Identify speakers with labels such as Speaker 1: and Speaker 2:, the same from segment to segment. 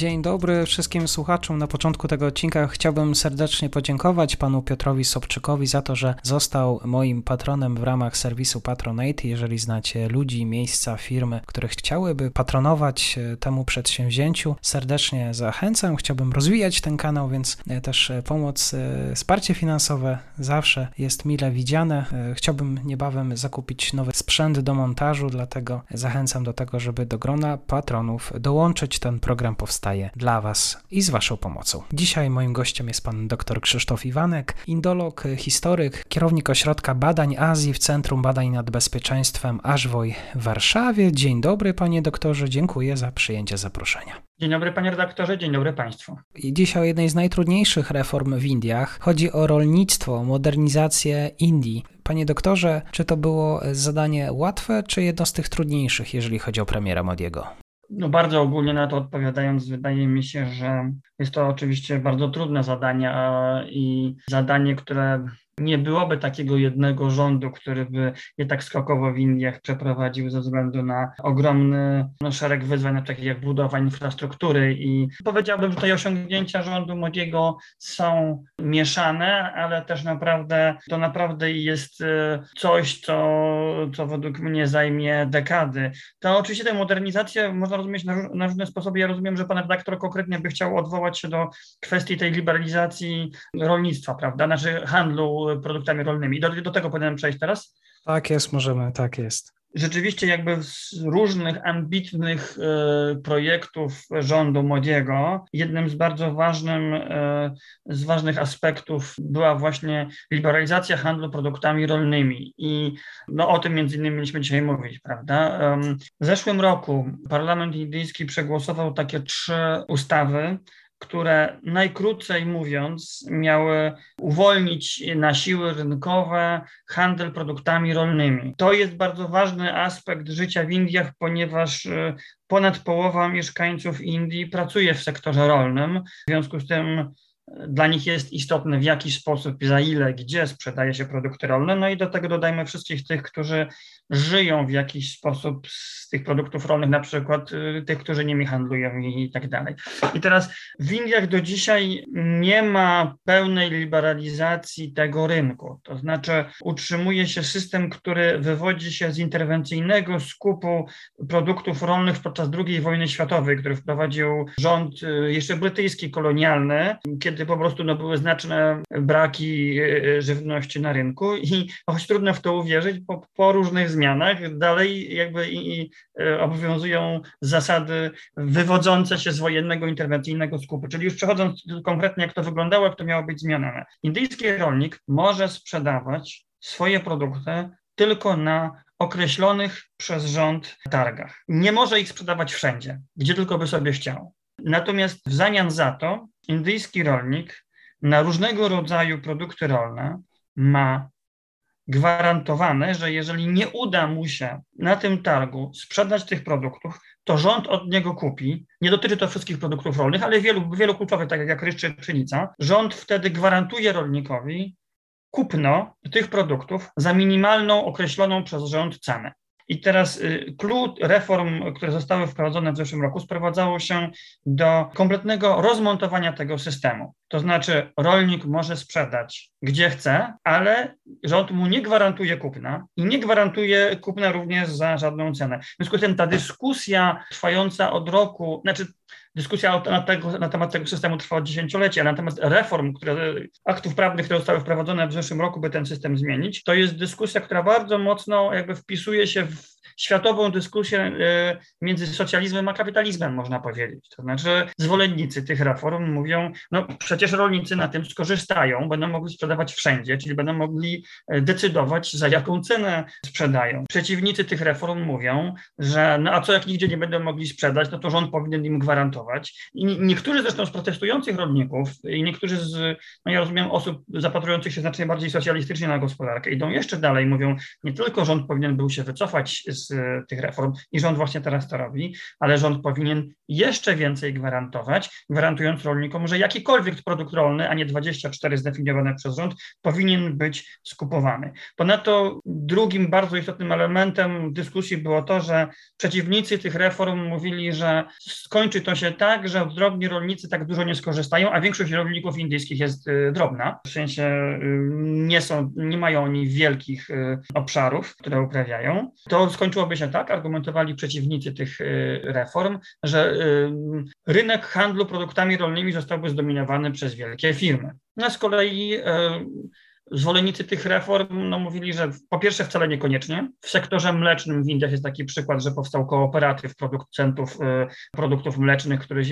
Speaker 1: Dzień dobry wszystkim słuchaczom. Na początku tego odcinka chciałbym serdecznie podziękować panu Piotrowi Sobczykowi za to, że został moim patronem w ramach serwisu Patronate. Jeżeli znacie ludzi, miejsca, firmy, które chciałyby patronować e, temu przedsięwzięciu, serdecznie zachęcam. Chciałbym rozwijać ten kanał, więc e, też e, pomoc, wsparcie finansowe zawsze jest mile widziane. Chciałbym niebawem zakupić nowy sprzęt do montażu, dlatego zachęcam do tego, żeby do grona patronów dołączyć. Ten program powstaje powstaje dla Was i z Waszą pomocą. Dzisiaj moim gościem jest pan dr Krzysztof Iwanek, indolog, historyk, kierownik Ośrodka Badań Azji w Centrum Badań nad Bezpieczeństwem Ażwoj w Warszawie. Dzień dobry panie doktorze, dziękuję za przyjęcie zaproszenia.
Speaker 2: Dzień dobry panie redaktorze, dzień dobry państwu.
Speaker 1: I dzisiaj o jednej z najtrudniejszych reform w Indiach. Chodzi o rolnictwo, modernizację Indii. Panie doktorze, czy to było zadanie łatwe, czy jedno z tych trudniejszych, jeżeli chodzi o premiera Modiego?
Speaker 2: No bardzo ogólnie na to odpowiadając, wydaje mi się, że jest to oczywiście bardzo trudne zadanie i zadanie, które nie byłoby takiego jednego rządu, który by je tak skokowo w Indiach przeprowadził ze względu na ogromny no, szereg wyzwań, takich jak budowa infrastruktury i powiedziałbym, że tutaj osiągnięcia rządu Modiego są mieszane, ale też naprawdę to naprawdę jest e, coś, co, co według mnie zajmie dekady. To oczywiście tę modernizację można rozumieć na, na różne sposoby. Ja rozumiem, że pan redaktor konkretnie by chciał odwołać się do kwestii tej liberalizacji rolnictwa, prawda, znaczy handlu produktami rolnymi. Do, do tego powinienem przejść teraz?
Speaker 1: Tak jest, możemy, tak jest
Speaker 2: rzeczywiście jakby z różnych ambitnych e, projektów rządu Modiego, jednym z bardzo ważnym, e, z ważnych aspektów była właśnie liberalizacja handlu produktami rolnymi i no, o tym między innymi mieliśmy dzisiaj mówić, prawda? W zeszłym roku Parlament Indyjski przegłosował takie trzy ustawy, które najkrócej mówiąc miały uwolnić na siły rynkowe handel produktami rolnymi. To jest bardzo ważny aspekt życia w Indiach, ponieważ y, ponad połowa mieszkańców Indii pracuje w sektorze rolnym. W związku z tym y, dla nich jest istotne, w jaki sposób, za ile, gdzie sprzedaje się produkty rolne. No i do tego dodajmy wszystkich tych, którzy żyją w jakiś sposób z tych produktów rolnych, na przykład y, tych, którzy nimi handlują i tak dalej. I teraz w Indiach do dzisiaj nie ma pełnej liberalizacji tego rynku. To znaczy utrzymuje się system, który wywodzi się z interwencyjnego skupu produktów rolnych podczas II wojny światowej, który wprowadził rząd y, jeszcze brytyjski, kolonialny, kiedy po prostu no, były znaczne braki y, żywności na rynku i choć trudno w to uwierzyć, po, po różnych zmianach dalej jakby i, i e, obowiązują zasady wywodzące się z wojennego interwencyjnego skupu. Czyli już przechodząc konkretnie, jak to wyglądało, jak to miało być zmienione. Indyjski rolnik może sprzedawać swoje produkty tylko na określonych przez rząd targach. Nie może ich sprzedawać wszędzie, gdzie tylko by sobie chciał. Natomiast w zamian za to indyjski rolnik na różnego rodzaju produkty rolne ma gwarantowane, że jeżeli nie uda mu się na tym targu sprzedać tych produktów, to rząd od niego kupi. Nie dotyczy to wszystkich produktów rolnych, ale wielu, wielu kluczowych, tak jak ryż czy pszenica. Rząd wtedy gwarantuje rolnikowi kupno tych produktów za minimalną określoną przez rząd cenę. I teraz klucz y, reform, które zostały wprowadzone w zeszłym roku, sprowadzało się do kompletnego rozmontowania tego systemu. To znaczy, rolnik może sprzedać gdzie chce, ale rząd mu nie gwarantuje kupna i nie gwarantuje kupna również za żadną cenę. W związku z tym ta dyskusja trwająca od roku, znaczy dyskusja na, tego, na, temat tego systemu trwa od dziesięcioleci, ale natomiast reform, które, aktów prawnych, które zostały wprowadzone w zeszłym roku, by ten system zmienić, to jest dyskusja, która bardzo mocno jakby wpisuje się w światową dyskusję między socjalizmem a kapitalizmem, można powiedzieć. To znaczy zwolennicy tych reform mówią, no przecież rolnicy na tym skorzystają, będą mogli sprzedawać wszędzie, czyli będą mogli decydować, za jaką cenę sprzedają. Przeciwnicy tych reform mówią, że no a co jak nigdzie nie będą mogli sprzedać, no to rząd powinien im gwarantować. I niektórzy zresztą z protestujących rolników i niektórzy z, no ja rozumiem, osób zapatrujących się znacznie bardziej socjalistycznie na gospodarkę idą jeszcze dalej, mówią, nie tylko rząd powinien był się wycofać z tych reform i rząd właśnie teraz to robi, ale rząd powinien jeszcze więcej gwarantować, gwarantując rolnikom, że jakikolwiek produkt rolny, a nie 24 zdefiniowane przez rząd, powinien być skupowany. Ponadto drugim bardzo istotnym elementem dyskusji było to, że przeciwnicy tych reform mówili, że skończy to się tak, że drobni rolnicy tak dużo nie skorzystają, a większość rolników indyjskich jest y, drobna, w sensie y, nie są, nie mają oni wielkich obszarów, które uprawiają. To skończyłoby się tak, argumentowali przeciwnicy tych reform, że rynek handlu produktami rolnymi zostałby zdominowany przez wielkie firmy. No z kolei Zwolennicy tych reform no, mówili, że po pierwsze wcale niekoniecznie. W sektorze mlecznym w Indiach jest taki przykład, że powstał kooperatyw producentów y, produktów mlecznych, który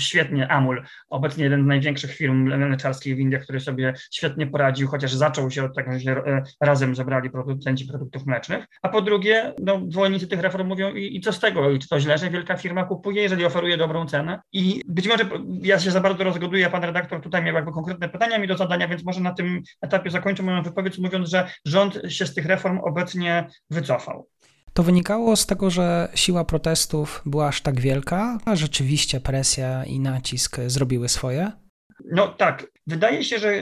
Speaker 2: świetnie, Amul, obecnie jeden z największych firm mleczarskich w Indiach, który sobie świetnie poradził, chociaż zaczął się od tego, że y, razem zebrali producenci produktów mlecznych. A po drugie, no, zwolennicy tych reform mówią i, i co z tego, i czy to źle, że wielka firma kupuje, jeżeli oferuje dobrą cenę. I być może ja się za bardzo rozgoduję, pan redaktor tutaj miał jakby konkretne pytania mi do zadania, więc może na tym etapie zakończę moją wypowiedź mówiąc, że rząd się z tych reform obecnie wycofał.
Speaker 1: To wynikało z tego, że siła protestów była aż tak wielka, a rzeczywiście presja i nacisk zrobiły swoje?
Speaker 2: No tak, Wydaje się, że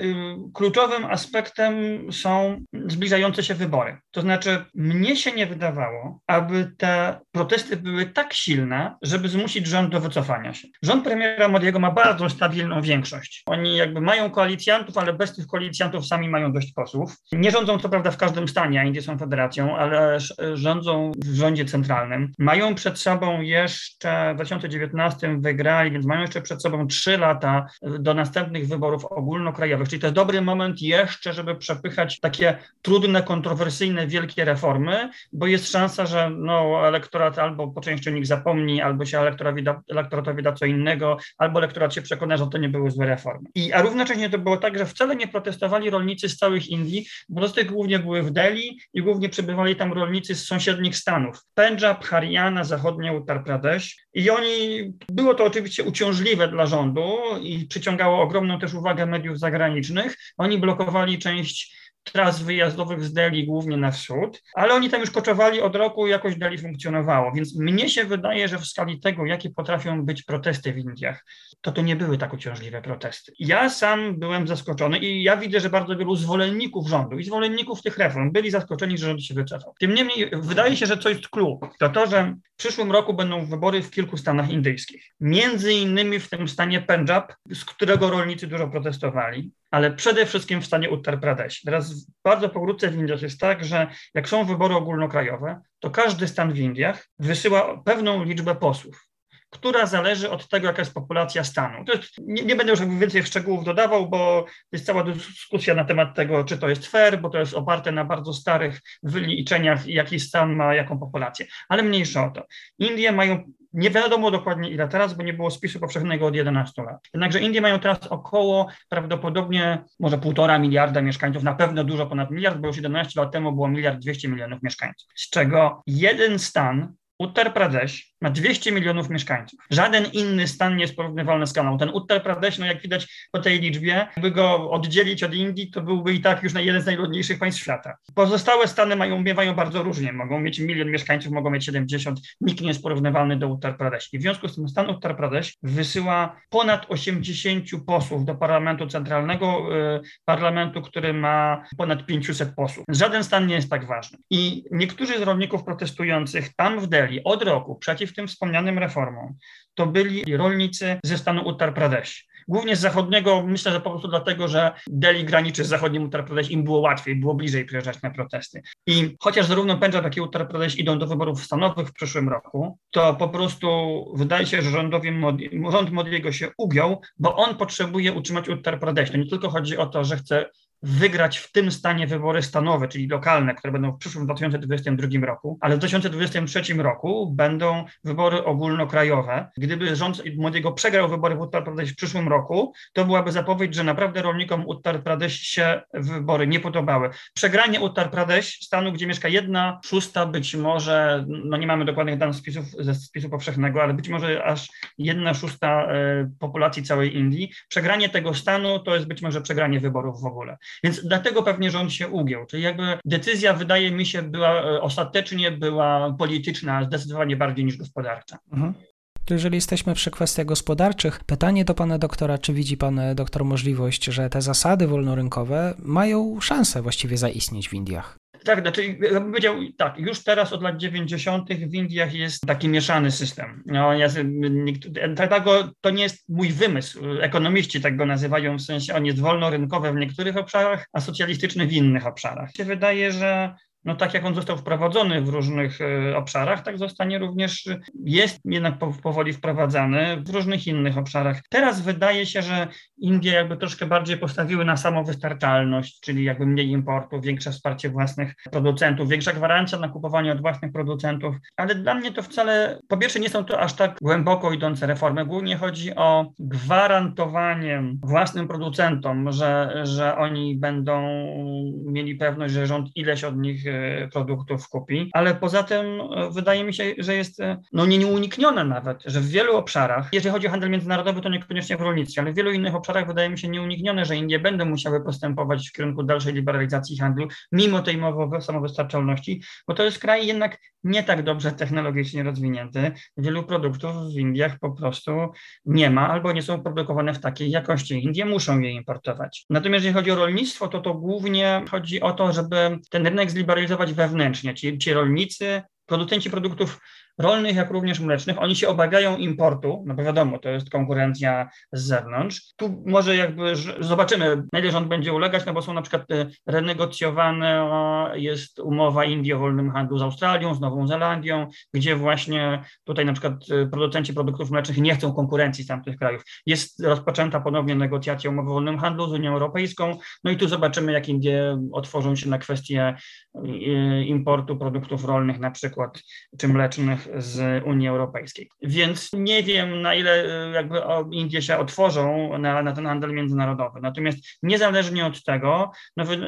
Speaker 2: kluczowym aspektem są zbliżające się wybory. To znaczy, mnie się nie wydawało, aby te protesty były tak silne, żeby zmusić rząd do wycofania się. Rząd premiera Modiego ma bardzo stabilną większość. Oni jakby mają koalicjantów, ale bez tych koalicjantów sami mają dość posłów. Nie rządzą co prawda w każdym stanie, a Indie są federacją, ale rządzą w rządzie centralnym. Mają przed sobą jeszcze w 2019 wygrali, więc mają jeszcze przed sobą trzy lata do następnych wyborów ogólnokrajowych, czyli to jest dobry moment jeszcze, żeby przepychać takie trudne, kontrowersyjne, wielkie reformy, bo jest szansa, że no, elektorat albo po części o nich zapomni, albo się elektoratowi da, elektoratowi da co innego, albo elektorat się przekona, że to nie były złe reformy. I, a równocześnie to było tak, że wcale nie protestowali rolnicy z całych Indii, bo protesty głównie były w Delhi i głównie przybywali tam rolnicy z sąsiednich stanów. Punjab, Haryana, zachodnie Uttar Pradesh i oni, było to oczywiście uciążliwe dla rządu i przyciągało ogromną też uwagę mediów zagranicznych. Oni blokowali część tras wyjazdowych z Delhi głównie na wschód, ale oni tam już koczowali od roku i jakoś Delhi funkcjonowało. Więc mnie się wydaje, że w skali tego, jakie potrafią być protesty w Indiach, to to nie były tak uciążliwe protesty. Ja sam byłem zaskoczony i ja widzę, że bardzo wielu zwolenników rządu i zwolenników tych reform byli zaskoczeni, że rząd się wycofał. Tym niemniej wydaje się, że co jest clue, to to, że w przyszłym roku będą wybory w kilku stanach indyjskich. Między innymi w tym stanie Punjab, z którego rolnicy dużo protestowali, ale przede wszystkim w stanie Uttar Pradesh. Teraz bardzo pokrótce w Indiach jest tak, że jak są wybory ogólnokrajowe, to każdy stan w Indiach wysyła pewną liczbę posłów która zależy od tego, jaka jest populacja stanu. Jest, nie, nie, będę już więcej szczegółów dodawał, bo jest cała dyskusja na temat tego, czy to jest fair, bo to jest oparte na bardzo starych wyliczeniach, jaki stan ma jaką populację. Ale mniejsza o to. Indie mają nie wiadomo dokładnie ile teraz, bo nie było spisu powszechnego od 11 lat. Jednakże Indie mają teraz około prawdopodobnie może półtora miliarda mieszkańców, na pewno dużo ponad miliard, bo już 11 lat temu było miliard 200 milionów mieszkańców, z czego jeden stan Uttar Pradesh ma 200 milionów mieszkańców. Żaden inny stan nie jest porównywalny z Kanadą. Ten Uttar Pradesh, no jak widać po tej liczbie, by go oddzielić od Indii, to byłby i tak już jeden z najludniejszych państw świata. Pozostałe stany mają, miewają bardzo różnie. Mogą mieć milion mieszkańców, mogą mieć 70. Nikt nie jest porównywalny do Uttar Pradesh. I w związku z tym stan Uttar Pradesh wysyła ponad 80 posłów do parlamentu centralnego, y, parlamentu, który ma ponad 500 posłów. Żaden stan nie jest tak ważny. I niektórzy z rolników protestujących tam w Delhi od roku przeciw tym wspomnianym reformom, to byli rolnicy ze stanu Uttar Pradesh. Głównie z zachodniego, myślę, że po prostu dlatego, że Delhi graniczy z zachodnim Uttar Pradesh, im było łatwiej, było bliżej przyjeżdżać na protesty. I chociaż zarówno Punjab, jak i Uttar Pradesh idą do wyborów stanowych w przyszłym roku, to po prostu wydaje się, że rządowi Modi, rząd Modiego się ugiął, bo on potrzebuje utrzymać Uttar Pradesh. To nie tylko chodzi o to, że chce wygrać w tym stanie wybory stanowe, czyli lokalne, które będą w przyszłym 2022 roku, ale w 2023 roku będą wybory ogólnokrajowe. Gdyby rząd Modiego przegrał wybory w Uttar Pradesh w przyszłym roku, to byłaby zapowiedź, że naprawdę rolnikom Uttar Pradesh się wybory nie podobały. Przegranie Uttar Pradesh, stanu, gdzie mieszka jedna szósta, być może, no nie mamy dokładnych danych spisów, ze spisu powszechnego, ale być może aż jedna szósta e, populacji całej Indii. Przegranie tego stanu to jest być może przegranie wyborów w ogóle. Więc dlatego pewnie rząd się ugiął. Czyli jakby decyzja, wydaje mi się, była e, ostatecznie była polityczna, zdecydowanie bardziej niż gospodarcza. Mhm.
Speaker 1: Jeżeli jesteśmy przy kwestiach gospodarczych, pytanie do pana doktora, czy widzi pan e, doktor możliwość, że te zasady wolnorynkowe mają szansę właściwie zaistnieć w Indiach?
Speaker 2: Tak, znaczy, ja bym powiedział tak, już teraz od lat 90. w Indiach jest taki mieszany system. No, ja, to nie jest mój wymysł. Ekonomiści tak go nazywają, w sensie on jest wolnorynkowy w niektórych obszarach, a socjalistyczny w innych obszarach. Się wydaje, że no tak jak on został wprowadzony w różnych e, obszarach, tak zostanie również, jest jednak powoli wprowadzany w różnych innych obszarach. Teraz wydaje się, że Indie jakby troszkę bardziej postawiły na samowystarczalność, czyli jakby mniej importu, większe wsparcie własnych producentów, większa gwarancja na kupowanie od własnych producentów, ale dla mnie to wcale, po pierwsze nie są to aż tak głęboko idące reformy, głównie chodzi o gwarantowanie własnym producentom, że, że oni będą mieli pewność, że rząd ileś od nich e, produktów kupi, ale poza tym e, wydaje mi się, że jest e, no nieuniknione nawet, że w wielu obszarach, jeżeli chodzi o handel międzynarodowy, to niekoniecznie w rolnictwie, ale w wielu innych obszarach wydaje mi się nieuniknione, że Indie będą musiały postępować w kierunku dalszej liberalizacji handlu, mimo tej mowy o samowystarczalności, bo to jest kraj jednak nie tak dobrze technologicznie rozwinięty. Wielu produktów w Indiach po prostu nie ma albo nie są produkowane w takiej jakości. Indie muszą je importować. Natomiast jeżeli chodzi o rolnictwo, to to głównie chodzi o to, żeby ten rynek zliberalizować wewnętrznie, czyli ci rolnicy, producenci produktów rolnych, jak również mlecznych, oni się obawiają importu, no bo wiadomo, to jest konkurencja z zewnątrz. Tu może jakby zobaczymy, na ile rząd będzie ulegać, no bo są na przykład e, renegocjowane, jest umowa Indii o wolnym handlu z Australią, z Nową Zelandią, gdzie właśnie tutaj na przykład e, producenci produktów mlecznych nie chcą konkurencji z tamtych krajów. Jest rozpoczęta ponownie negocjacja umowy o wolnym handlu z Unią Europejską, no i tu zobaczymy, jak Indie otworzą się na kwestię e, importu produktów rolnych na przykład, czy mlecznych z Unii Europejskiej. Więc nie wiem, na ile e, jakby Indie się otworzą na, na ten handel międzynarodowy. Natomiast niezależnie od tego, no, e,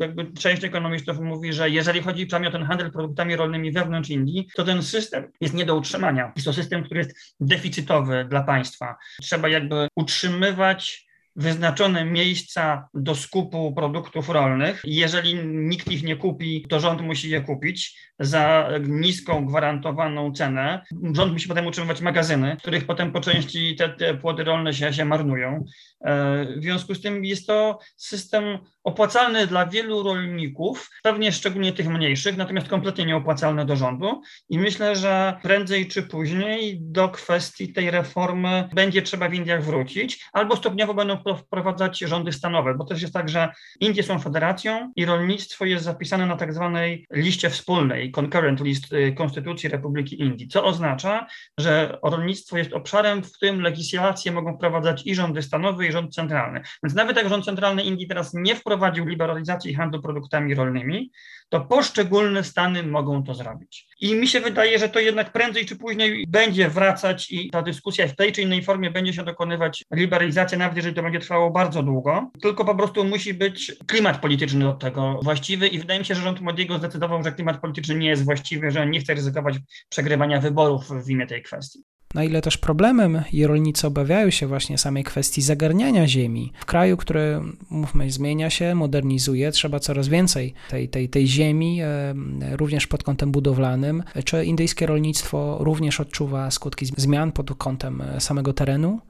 Speaker 2: jakby część ekonomistów mówi, że jeżeli chodzi przynajmniej o ten handel produktami rolnymi wewnątrz Indii, to ten system jest nie do utrzymania. Jest to system, który jest deficytowy dla państwa. Trzeba jakby utrzymywać wyznaczone miejsca do skupu produktów rolnych. Jeżeli nikt ich nie kupi, to rząd musi je kupić za niską, gwarantowaną cenę. Rząd musi potem utrzymywać magazyny, w których potem po części te, te płody rolne się, się marnują. E, w związku z tym jest to system opłacalny dla wielu rolników, pewnie szczególnie tych mniejszych, natomiast kompletnie nieopłacalny do rządu. I myślę, że prędzej czy później do kwestii tej reformy będzie trzeba w Indiach wrócić, albo stopniowo będą wprowadzać rządy stanowe, bo też jest tak, że Indie są federacją i rolnictwo jest zapisane na tak zwanej liście wspólnej, concurrent list y, Konstytucji Republiki Indii, co oznacza, że rolnictwo jest obszarem, w którym legislacje mogą wprowadzać i rządy stanowe, i rząd centralny. Więc nawet jak rząd centralny Indii teraz nie wprowadził liberalizacji handlu produktami rolnymi, to poszczególne stany mogą to zrobić. I mi się wydaje, że to jednak prędzej czy później będzie wracać i ta dyskusja w tej czy innej formie będzie się dokonywać liberalizacja, nawet jeżeli to będzie trwało bardzo długo, tylko po prostu musi być klimat polityczny do tego właściwy i wydaje mi się, że rząd Modiego zdecydował, że klimat polityczny nie jest właściwy, że nie chce ryzykować przegrywania wyborów w imię tej kwestii
Speaker 1: na ile też problemem rolnicy obawiają się właśnie samej kwestii zagarniania ziemi. W kraju, który, mówmy, zmienia się, modernizuje, trzeba coraz więcej tej, tej, tej ziemi, e, również pod kątem budowlanym. Czy indyjskie rolnictwo również odczuwa skutki zmian pod kątem e, samego terenu?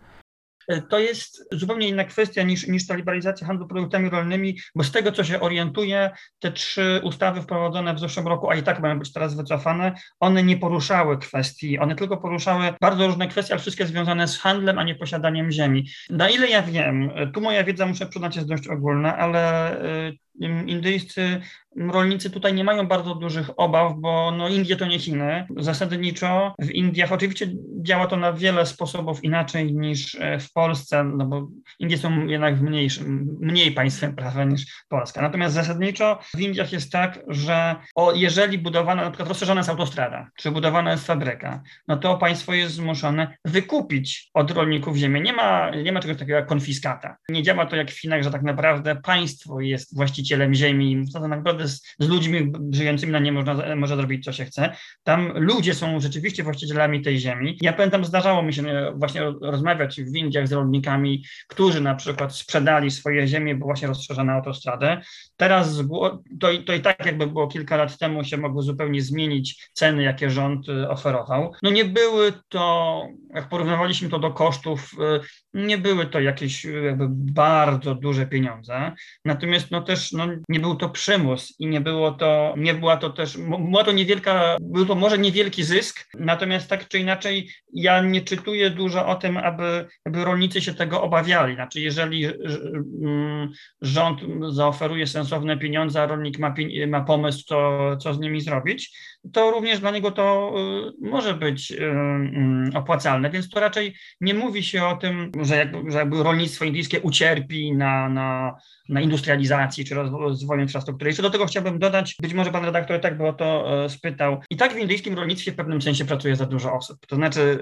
Speaker 2: E, to jest zupełnie inna kwestia niż, niż ta liberalizacja handlu produktami rolnymi, bo z tego, co się orientuje, te trzy ustawy wprowadzone w zeszłym roku, a i tak mają być teraz wycofane, one nie poruszały kwestii, one tylko poruszały bardzo różne kwestie, ale wszystkie związane z handlem, a nie posiadaniem ziemi. Na ile ja wiem, tu moja wiedza, muszę przyznać, jest dość ogólna, ale e, indyjscy rolnicy tutaj nie mają bardzo dużych obaw, bo no Indie to nie Chiny. Zasadniczo w Indiach oczywiście działa to na wiele sposobów inaczej niż e, w Polsce, no bo Indie są jednak mniejszym, mniej państwem prawa niż Polska. Natomiast zasadniczo w Indiach jest tak, że o, jeżeli budowana, na przykład rozszerzona jest autostrada, czy budowana jest fabryka, no to państwo jest zmuszone wykupić od rolników ziemię. Nie ma, nie ma czegoś takiego jak konfiskata. Nie działa to jak w Chinach, że tak naprawdę państwo jest właścicielem ziemi. To naprawdę z, z ludźmi żyjącymi na nie można, może zrobić co się chce. Tam ludzie są rzeczywiście właścicielami tej ziemi. Ja pamiętam, zdarzało mi się e, właśnie rozmawiać w Indiach z rolnikami, którzy na przykład sprzedali swoje ziemie, bo właśnie rozszerzono autostradę. Teraz to, to i tak jakby było kilka lat temu się mogły zupełnie zmienić ceny, jakie rząd e, oferował. No nie były to, jak porównywaliśmy to do kosztów, e, nie były to jakieś jakby bardzo duże pieniądze. Natomiast no też no, nie był to przymus i nie było to, nie była to też, była to niewielka, był to może niewielki zysk, natomiast tak czy inaczej ja nie czytuję dużo o tym, aby, aby rolnicy się tego obawiali. Znaczy, jeżeli mm, rząd zaoferuje sensowne pieniądze, a rolnik ma, ma pomysł, co, co z nimi zrobić, to również dla niego to y, może być y, mm, opłacalne, więc to raczej nie mówi się o tym, że jakby, że jakby rolnictwo indyjskie ucierpi na, na, na industrializacji czy rozwoju infrastruktury. Jeszcze do tego chciałbym dodać, być może pan redaktor tak by o to y, spytał, i tak w indyjskim rolnictwie w pewnym sensie pracuje za dużo osób. To znaczy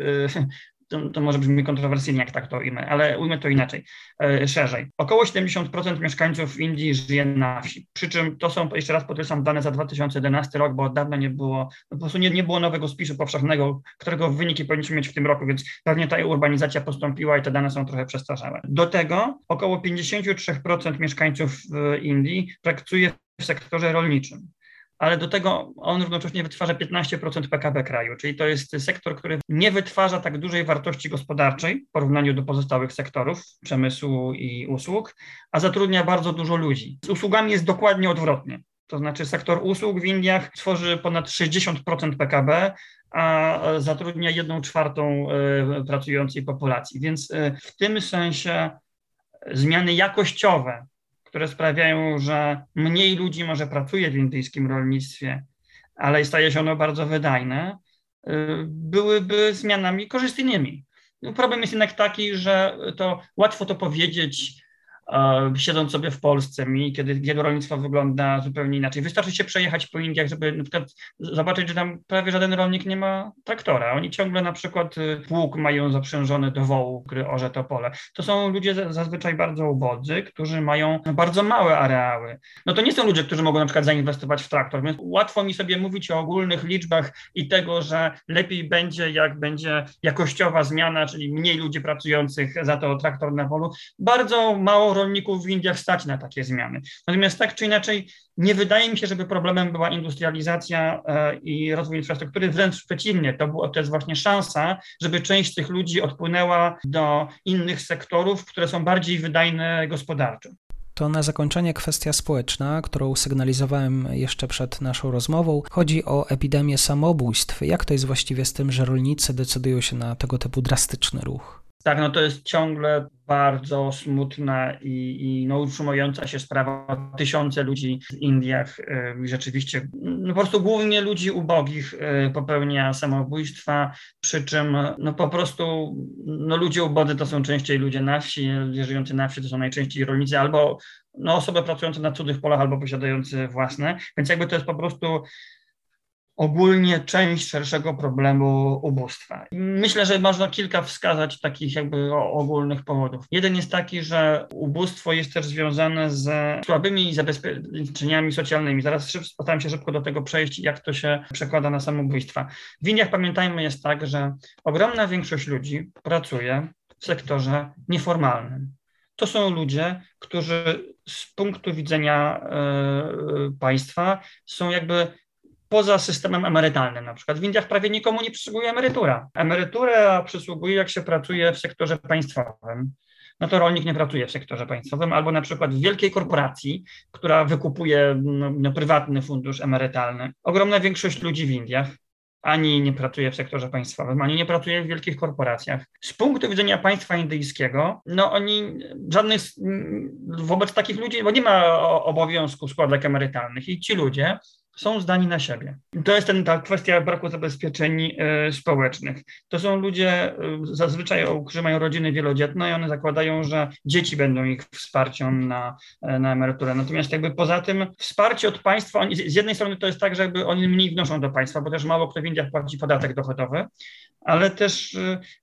Speaker 2: to, to, może brzmi kontrowersyjnie, jak tak to ujmę, ale ujmę to inaczej, e, szerzej. Około 70% mieszkańców Indii żyje na wsi, przy czym to są, jeszcze raz podkreślam, dane za 2011 rok, bo od dawna nie było, po prostu nie, nie było nowego spisu powszechnego, którego wyniki powinniśmy mieć w tym roku, więc pewnie ta urbanizacja postąpiła i te dane są trochę przestarzałe. Do tego około 53% mieszkańców Indii pracuje w sektorze rolniczym ale do tego on równocześnie wytwarza 15% PKB kraju, czyli to jest sektor, który nie wytwarza tak dużej wartości gospodarczej w porównaniu do pozostałych sektorów przemysłu i usług, a zatrudnia bardzo dużo ludzi. Z usługami jest dokładnie odwrotnie. To znaczy sektor usług w Indiach tworzy ponad 60% PKB, a zatrudnia jedną czwartą e, pracującej populacji. Więc e, w tym sensie zmiany jakościowe które sprawiają, że mniej ludzi może pracuje w indyjskim rolnictwie, ale staje się ono bardzo wydajne, y, byłyby zmianami korzystnymi. Problem jest jednak taki, że to łatwo to powiedzieć siedząc sobie w Polsce, mi, kiedy, kiedy rolnictwo wygląda zupełnie inaczej. Wystarczy się przejechać po Indiach, żeby na przykład zobaczyć, że tam prawie żaden rolnik nie ma traktora. Oni ciągle na przykład y, pług mają zaprzężony do wołu, który orze to pole. To są ludzie zazwyczaj bardzo ubodzy, którzy mają bardzo małe areały. No to nie są ludzie, którzy mogą na przykład zainwestować w traktor, więc łatwo mi sobie mówić o ogólnych liczbach i tego, że lepiej będzie, jak będzie jakościowa zmiana, czyli mniej ludzi pracujących za to traktor na polu. Bardzo mało rolników w Indiach stać na takie zmiany. Natomiast tak czy inaczej, nie wydaje mi się, żeby problemem była industrializacja e, i rozwój infrastruktury, wręcz przeciwnie, to, było, to jest właśnie szansa, żeby część tych ludzi odpłynęła do innych sektorów, które są bardziej wydajne gospodarczo.
Speaker 1: To na zakończenie kwestia społeczna, którą sygnalizowałem jeszcze przed naszą rozmową. Chodzi o epidemię samobójstw. Jak to jest właściwie z tym, że rolnicy decydują się na tego typu drastyczny ruch?
Speaker 2: Tak, no to jest ciągle bardzo smutna i, i no, utrzymująca się sprawa. Tysiące ludzi w Indiach y, rzeczywiście, no po prostu głównie ludzi ubogich y, popełnia samobójstwa, przy czym no po prostu no, ludzie ubodzy to są częściej ludzie na wsi, ludzie żyjący na wsi to są najczęściej rolnicy albo no, osoby pracujące na cudzych polach albo posiadające własne, więc jakby to jest po prostu ogólnie część szerszego problemu ubóstwa. Myślę, że można kilka wskazać takich jakby ogólnych powodów. Jeden jest taki, że ubóstwo jest też związane z słabymi zabezpieczeniami socjalnymi. Zaraz postaram się szybko do tego przejść, jak to się przekłada na samobójstwa. W Indiach pamiętajmy jest tak, że ogromna większość ludzi pracuje w sektorze nieformalnym. To są ludzie, którzy z punktu widzenia y, państwa są jakby poza systemem emerytalnym. Na przykład w Indiach prawie nikomu nie przysługuje emerytura. Emerytura przysługuje, jak się pracuje w sektorze państwowym. No to rolnik nie pracuje w sektorze państwowym, albo na przykład w wielkiej korporacji, która wykupuje no, no, prywatny fundusz emerytalny. Ogromna większość ludzi w Indiach ani nie pracuje w sektorze państwowym, ani nie pracuje w wielkich korporacjach. Z punktu widzenia państwa indyjskiego, no oni żadnych, wobec takich ludzi, bo nie ma obowiązku składek emerytalnych i ci ludzie są zdani na siebie. To jest ten, ta kwestia braku zabezpieczeń y, społecznych. To są ludzie y, zazwyczaj, którzy mają rodziny wielodzietne i one zakładają, że dzieci będą ich wsparciem na, y, na emeryturę. Natomiast jakby poza tym wsparcie od państwa, oni, z jednej strony to jest tak, że jakby oni mniej wnoszą do państwa, bo też mało kto w Indiach płaci podatek dochodowy, ale też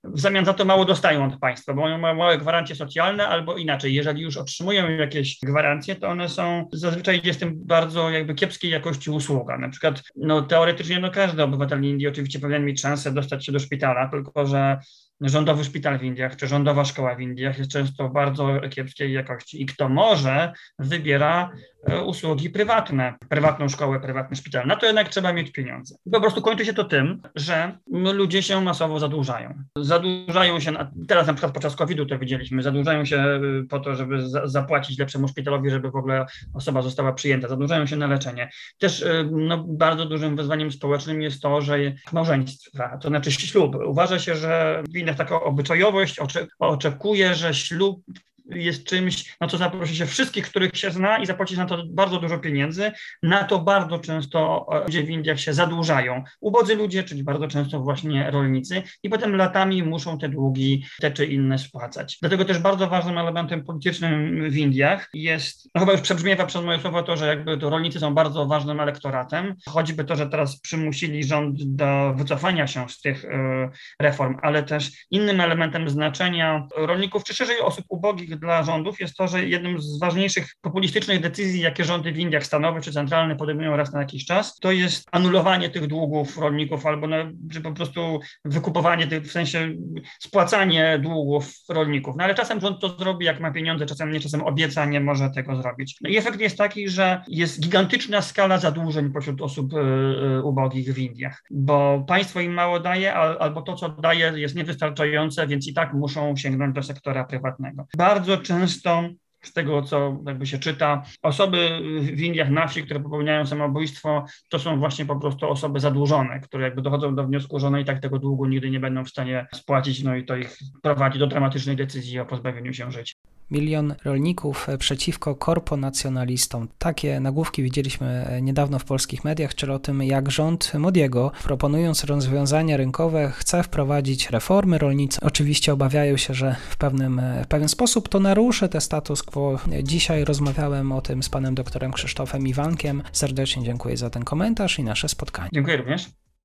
Speaker 2: w zamian za to mało dostają od państwa, bo mają małe gwarancje socjalne, albo inaczej, jeżeli już otrzymują jakieś gwarancje, to one są zazwyczaj jest tym bardzo jakby kiepskiej jakości usługa. Na przykład, no teoretycznie no każdy obywatel Indii oczywiście powinien mieć szansę dostać się do szpitala, tylko że rządowy szpital w Indiach czy rządowa szkoła w Indiach jest często bardzo kiepskiej jakości i kto może, wybiera e, usługi prywatne, prywatną szkołę, prywatny szpital. Na to jednak trzeba mieć pieniądze. Po prostu kończy się to tym, że ludzie się masowo zadłużają. Zadłużają się, teraz na przykład podczas COVID-u to widzieliśmy, zadłużają się e, po to, żeby za, zapłacić lepszemu szpitalowi, żeby w ogóle osoba została przyjęta, zadłużają się na leczenie. Też e, no, bardzo dużym wyzwaniem społecznym jest to, że małżeństwa, to znaczy ślub. Uważa się, że w Taka obyczajowość oczekuje, że ślub jest czymś, na co zaprosi się wszystkich, których się zna i zapłacić na to bardzo dużo pieniędzy. Na to bardzo często e, ludzie w Indiach się zadłużają. Ubodzy ludzie, czyli bardzo często właśnie rolnicy i potem latami muszą te długi, te czy inne spłacać. Dlatego też bardzo ważnym elementem politycznym w Indiach jest, no chyba już przebrzmiewa przez moje słowa to, że jakby to rolnicy są bardzo ważnym elektoratem, choćby to, że teraz przymusili rząd do wycofania się z tych e, reform, ale też innym elementem znaczenia rolników, czy szerzej osób ubogich dla rządów jest to, że jednym z ważniejszych populistycznych decyzji, jakie rządy w Indiach stanowe czy centralne podejmują raz na jakiś czas, to jest anulowanie tych długów rolników albo czy po prostu wykupowanie tych, w sensie spłacanie długów rolników. No ale czasem rząd to zrobi, jak ma pieniądze, czasem nie, czasem obieca, nie może tego zrobić. No i efekt jest taki, że jest gigantyczna skala zadłużeń pośród osób y, y, ubogich w Indiach, bo państwo im mało daje, albo to, co daje, jest niewystarczające, więc i tak muszą sięgnąć do sektora prywatnego. Bardzo bardzo często z tego, co jakby się czyta, osoby w Indiach na wsi, które popełniają samobójstwo, to są właśnie po prostu osoby zadłużone, które jakby dochodzą do wniosku, że one i tak tego długu nigdy nie będą w stanie spłacić, no i to ich prowadzi do dramatycznej decyzji o pozbawieniu się życia.
Speaker 1: Milion rolników przeciwko korponacjonalistom. Takie nagłówki widzieliśmy niedawno w polskich mediach, czyli o tym, jak rząd Modiego, proponując rozwiązania rynkowe, chce wprowadzić reformy. Rolnicy oczywiście obawiają się, że w, pewnym, w pewien sposób to naruszy ten status quo. Dzisiaj rozmawiałem o tym z panem doktorem Krzysztofem Iwankiem. Serdecznie dziękuję za ten komentarz i nasze spotkanie.
Speaker 2: Dziękuję również.